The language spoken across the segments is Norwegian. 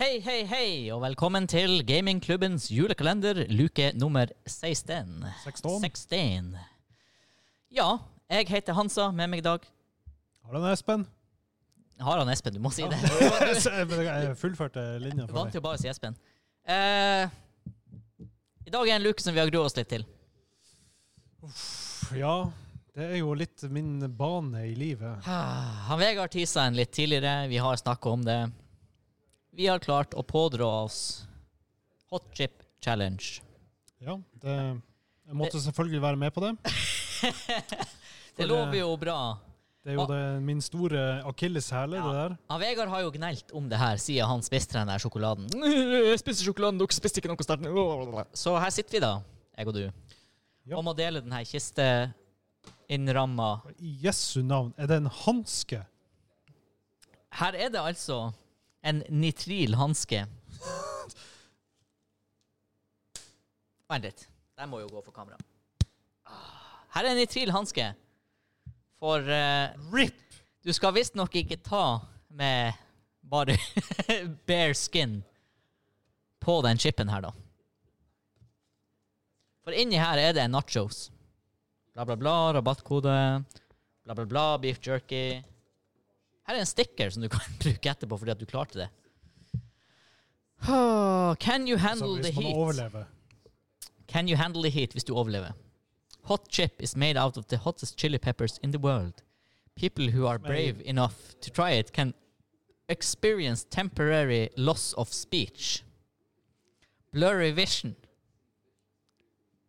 Hei, hei, hei, og velkommen til gamingklubbens julekalender, luke nummer 16. 16. 16. Ja, jeg heter Hansa, med meg i dag. Har du den, Espen? Har han Espen? Du må si det. Jeg fullførte linja for vant til å bare si Espen. Eh, I dag er en luke som vi har grua oss litt til. Ja, det er jo litt min bane i livet. Han Vegard tisa en litt tidligere, vi har snakka om det. Vi har klart å pådra oss Hot Chip Challenge. Ja, det, jeg måtte selvfølgelig være med på det. Det lover jo bra. Det er jo det, min store akilleshæle, Ja. det der. Ja, Vegard har jo gnelt om det her siden han spiste den der sjokoladen. Jeg spiste sjokoladen, dere spiste ikke noe sterkt. Så her sitter vi, da, jeg og du, Ja. og må dele den her kisteinnramma. I Jesu navn, er det en hanske? Her er det altså en nitril hanske. Vent litt. Den må jo gå for kamera. Ah, Her er en nitril hanske. For uh, RIP! du skal visstnok ikke ta med bare bare skin på den chipen her, da. For inni her er det nachos. Bla, bla, bla, rabattkode. Bla, bla, bla, beef jerky. Her er en sticker som du kan bruke etterpå fordi at du klarte det. Oh, can you handle the heat? overlever. Can you handle the heat hvis du overlever? Hot chip is made out of the hottest chili peppers in the world. People who are brave enough to try it can experience temporary loss of speech, blurry vision,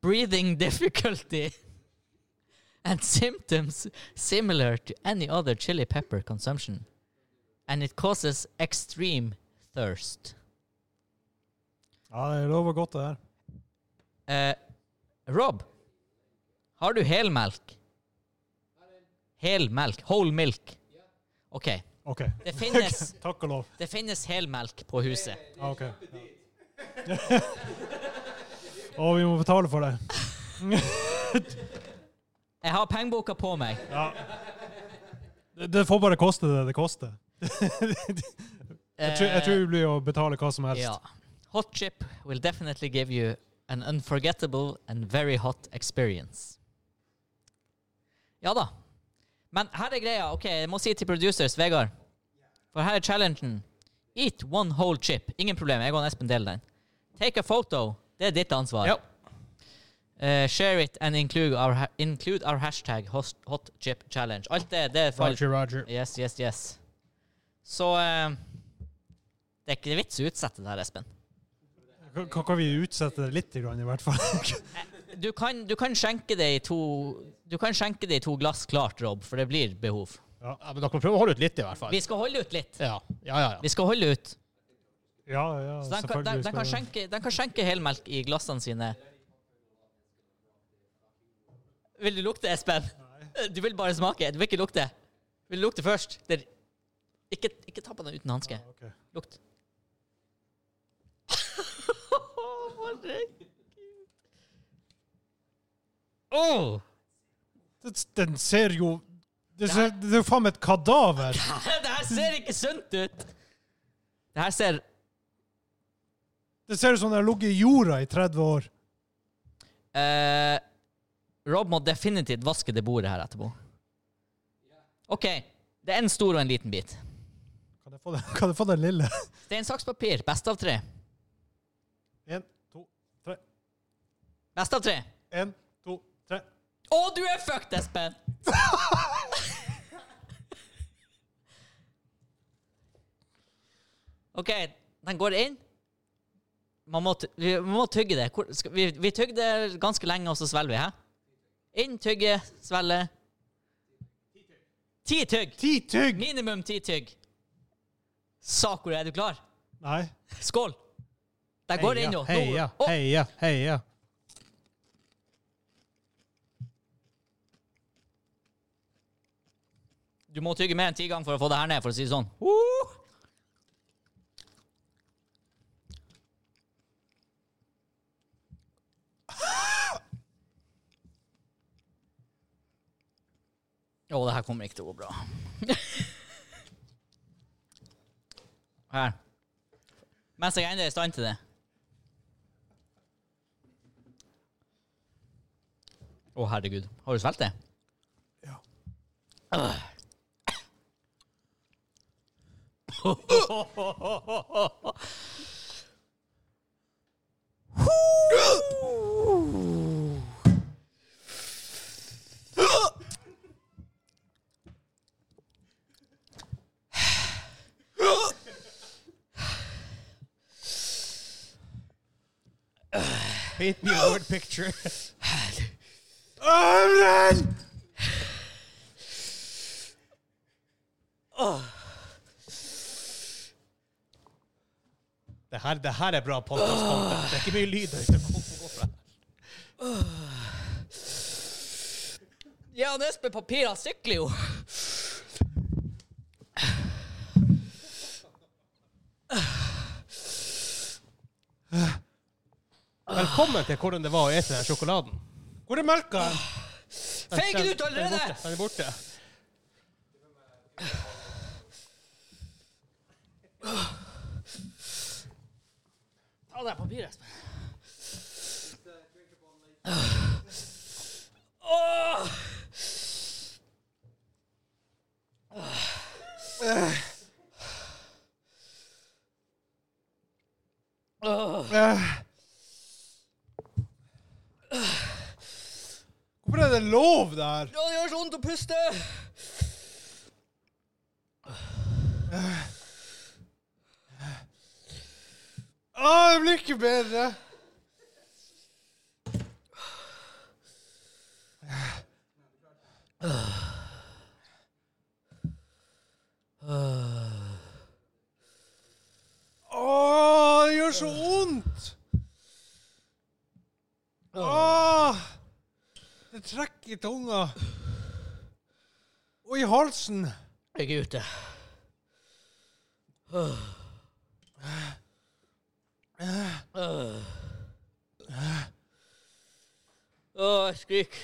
breathing difficulty, and symptoms similar to any other chili pepper consumption. And it causes extreme thirst. Ja, det lover godt, det der. Eh, Rob, har du helmelk? Helmelk. Whole milk. OK. okay. Det finnes, Takk og lov. det finnes helmelk på huset. Ja, OK. Og vi må betale for det. Jeg har pengeboka på meg. Ja. Det, det får bare koste det det koster. Jeg tror, jeg tror vi blir å betale hva som helst. Ja. Hot chip will definitely give you an unforgettable and very hot experience. Ja da. Men her er greia. OK, jeg må si til producers, Vegard. For her er challengen. Eat one whole chip. Ingen problem. Jeg og Espen deler den. Take a photo. Det er ditt ansvar. Ja. Eh, share it and include our, include our hashtag host, hot chip challenge. Alt det, det er for Roger, Roger. Yes, yes, yes. Så uh, Det er ikke vits å utsette det her, Espen. Kan, kan vi utsette det litt, i hvert fall? Du kan, du kan skjenke det i to Du kan skjenke det i to glass klart, Rob, for det blir behov. Ja, men dere må prøve å holde ut litt, i hvert fall. Vi skal holde ut litt. Ja, ja, ja. Vi skal holde ut. Ja, ja, Så den kan, den, den, kan skjenke, den kan skjenke helmelk i glassene sine. Vil du lukte, Espen? Du vil bare smake. Du vil ikke lukte. Vil du lukte først? Det er, ikke, ikke ta på den uten hanske. Ah, okay. Lukt. Herregud. Åh! Det- Den ser jo Det, ser, det er jo faen meg et kadaver. Det her ser ikke sunt ut! Det her ser Det ser ut som det har ligget i jorda i 30 år. eh, Rob må definitivt vaske det bordet her etterpå. OK. Det er en stor og en liten bit. Kan jeg få den, kan jeg få den lille? Stein, saks, papir. Best av tre. En, to, tre. Best av tre. En, to, tre. Å, du er fucked, Espen! OK, den går inn. Man må, vi må tygge det. Vi, vi tygde ganske lenge, og så svelger vi. Hæ? Inn, tygge, svelge. Ti tygg! Ti tygg! Minimum ti tygg. Sakura, er du klar? Nei. Skål! Der går det inn nå. Heia, heia, heia. Du må tygge mer enn ti ganger for å få det her ned, for å si det sånn. Uh! Å, det her kommer ikke til å gå bra. Her. Mens jeg ennå er i stand til det. Å, herregud. Har du svelget det? Ja. Paint me a word picture. Amren! Det her, det her er bra podcast-content. Det er ikke mye lyd der ute. Kom, gå fra. Ja, Nesbø Papir, han sykler jo. Velkommen til hvordan det var å ete den sjokoladen. Hvor er melka? Feig den ut Den er allerede! borte. Den er borte. Ta det papiret, Espen. Åh! Åh. Hvorfor er det lov det her? Ja, det gjør så vondt å puste! Å, det blir ikke bedre. Å, det gjør så vondt. Åh, det trekker i tunga. Og i halsen. Jeg er ute. Åh, jeg skriker.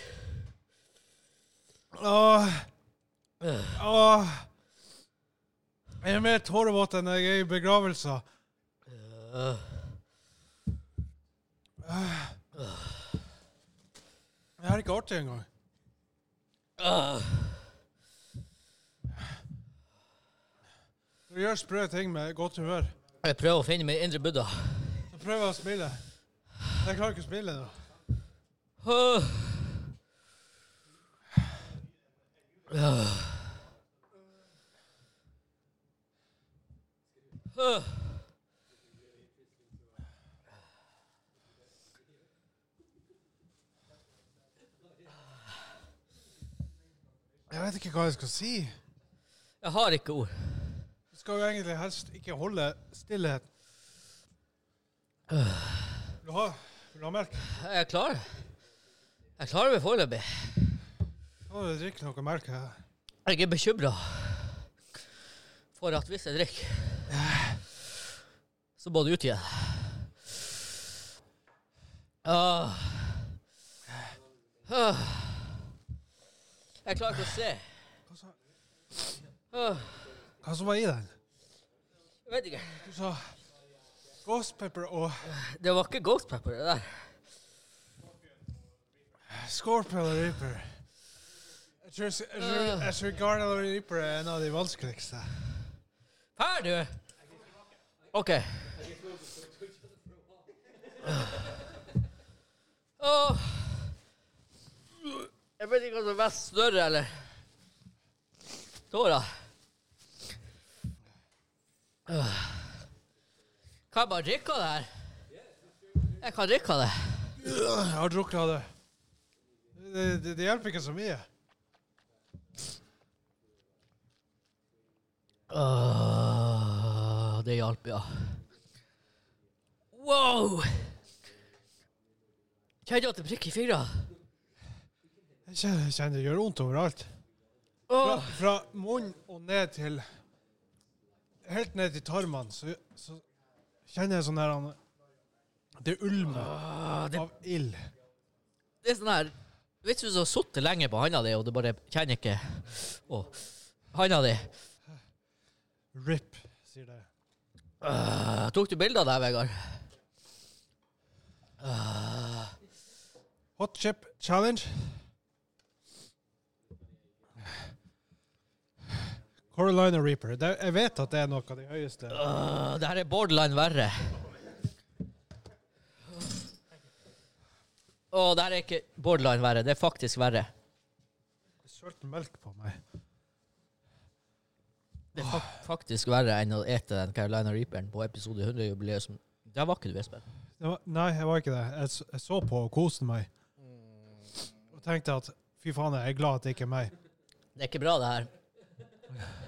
Åh. Åh. Jeg er mer tårevåt enn jeg er i begravelser. Det er ikke artig engang. Du gjør sprø ting med godt humør. Jeg prøver å finne min indre buddha. Så prøver jeg å smile. Jeg klarer ikke å smile nå. Uh. Åh. Jeg vet ikke hva jeg skal si. Jeg har ikke ord. Du skal jo egentlig helst ikke holde stillhet. Vil du ha, vil du ha melk? Jeg er klar. Jeg klarer meg foreløpig. Nå må du drikke noe melk her. Jeg er bekymra for at hvis jeg drikker, så må det ut igjen. Åh. Åh. Jeg klarer ikke å se. Hva, sa, Åh. hva som var i den? Jeg vet ikke. Du sa ghost pepper og Det var ikke ghost pepper, det der. scorpion og reaper. Jeg tror, jeg tror, jeg reaper er en av de vanskeligste. Her, du! OK. Åh. Jeg vet ikke hva som er mest større, eller Tårer. Kan jeg bare drikke av det her? Jeg kan drikke av det. Jeg har drukket av det. Det, det. det hjelper ikke så mye. Åh, det hjalp, ja. Wow! Kjenner du at det prikker i fingrene? Jeg kjenner, det gjør vondt overalt. Fra, Åh. fra munnen og ned til Helt ned til tarmene, så, så kjenner jeg sånn her Det ulmer Åh, det, av ild. det er sånn her Hvis du har sittet lenge på handa di, og du bare kjenner ikke Å, handa di RIP, sier det. Øh, tok du bilde av deg, Vegard? Hot chip challenge. Carolina Reaper. Det, jeg vet at det er noe av de høyeste. Uh, det her er borderline verre. Å, det her er ikke borderline verre. Det er faktisk verre. Det sølte melk på meg. Det er fak faktisk verre enn å ete den Carolina Reaperen på episode 100-jubileet. som- Der var ikke du, Espen. Nei, jeg var ikke det. Jeg, jeg så på og koste meg. Og tenkte at fy faen, jeg er glad at det ikke er meg. Det er ikke bra, det her.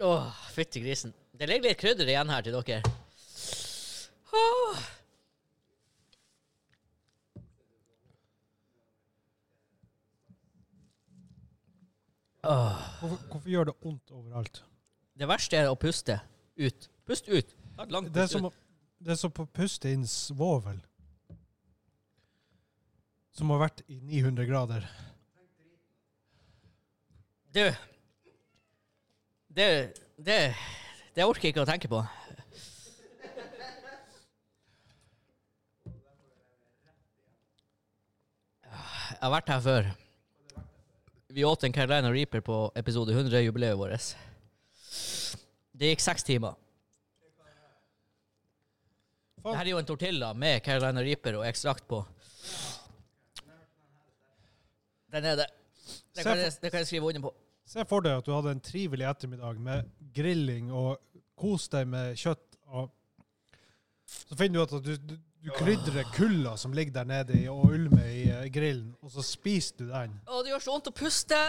Åh, fytti grisen. Det ligger litt krydder igjen her til dere. Åh. Oh. Hvorfor, hvorfor gjør det vondt overalt? Det verste er å puste ut. Pust ut. Ta et Det er som, ut. å- det er som å puste inn svovel. Som har vært i 900 grader. Du Det Det Det orker jeg ikke å tenke på. Jeg har vært her før. Vi åt en Carolina Reaper på episode 100, jubileet vårt. Det gikk seks timer. Det Dette er jo en tortilla med Carolina Reaper og ekstrakt på. Den er det. Det kan, jeg, det kan jeg skrive under på. Se for deg at du hadde en trivelig ettermiddag med grilling og kos deg med kjøtt. Og så finner du at du, du, du krydrer kulda som ligger der nede og ulmer i eh, grillen, og så spiser du den. Å, det gjør så vondt å puste!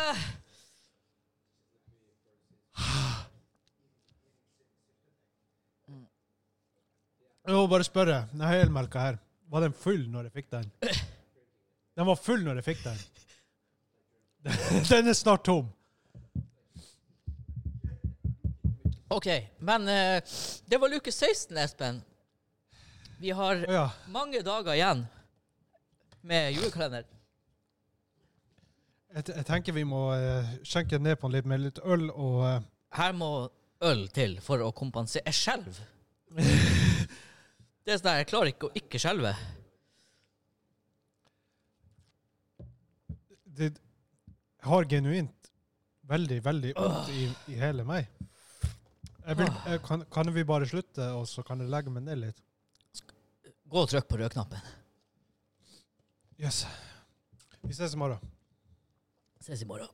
Jeg må bare spørre, den helmelka her, var den full når jeg fikk den? Den var full når jeg fikk den. Den er snart tom. OK, men eh, det var luke 16, Espen. Vi har Ja. mange dager igjen med julekalender. Jeg, jeg tenker vi må uh, skjenke ned på den litt med litt øl og uh... Her må øl til for å kompensere. Jeg skjelver. Det er sånn at Jeg klarer ikke å ikke skjelve. det har genuint veldig, veldig vondt i, i hele meg. Vil, kan, kan vi bare slutte, og så kan jeg legge meg ned litt? Gå og trykk på rødknappen. Yes. Vi ses i morgen. Ses i morgen.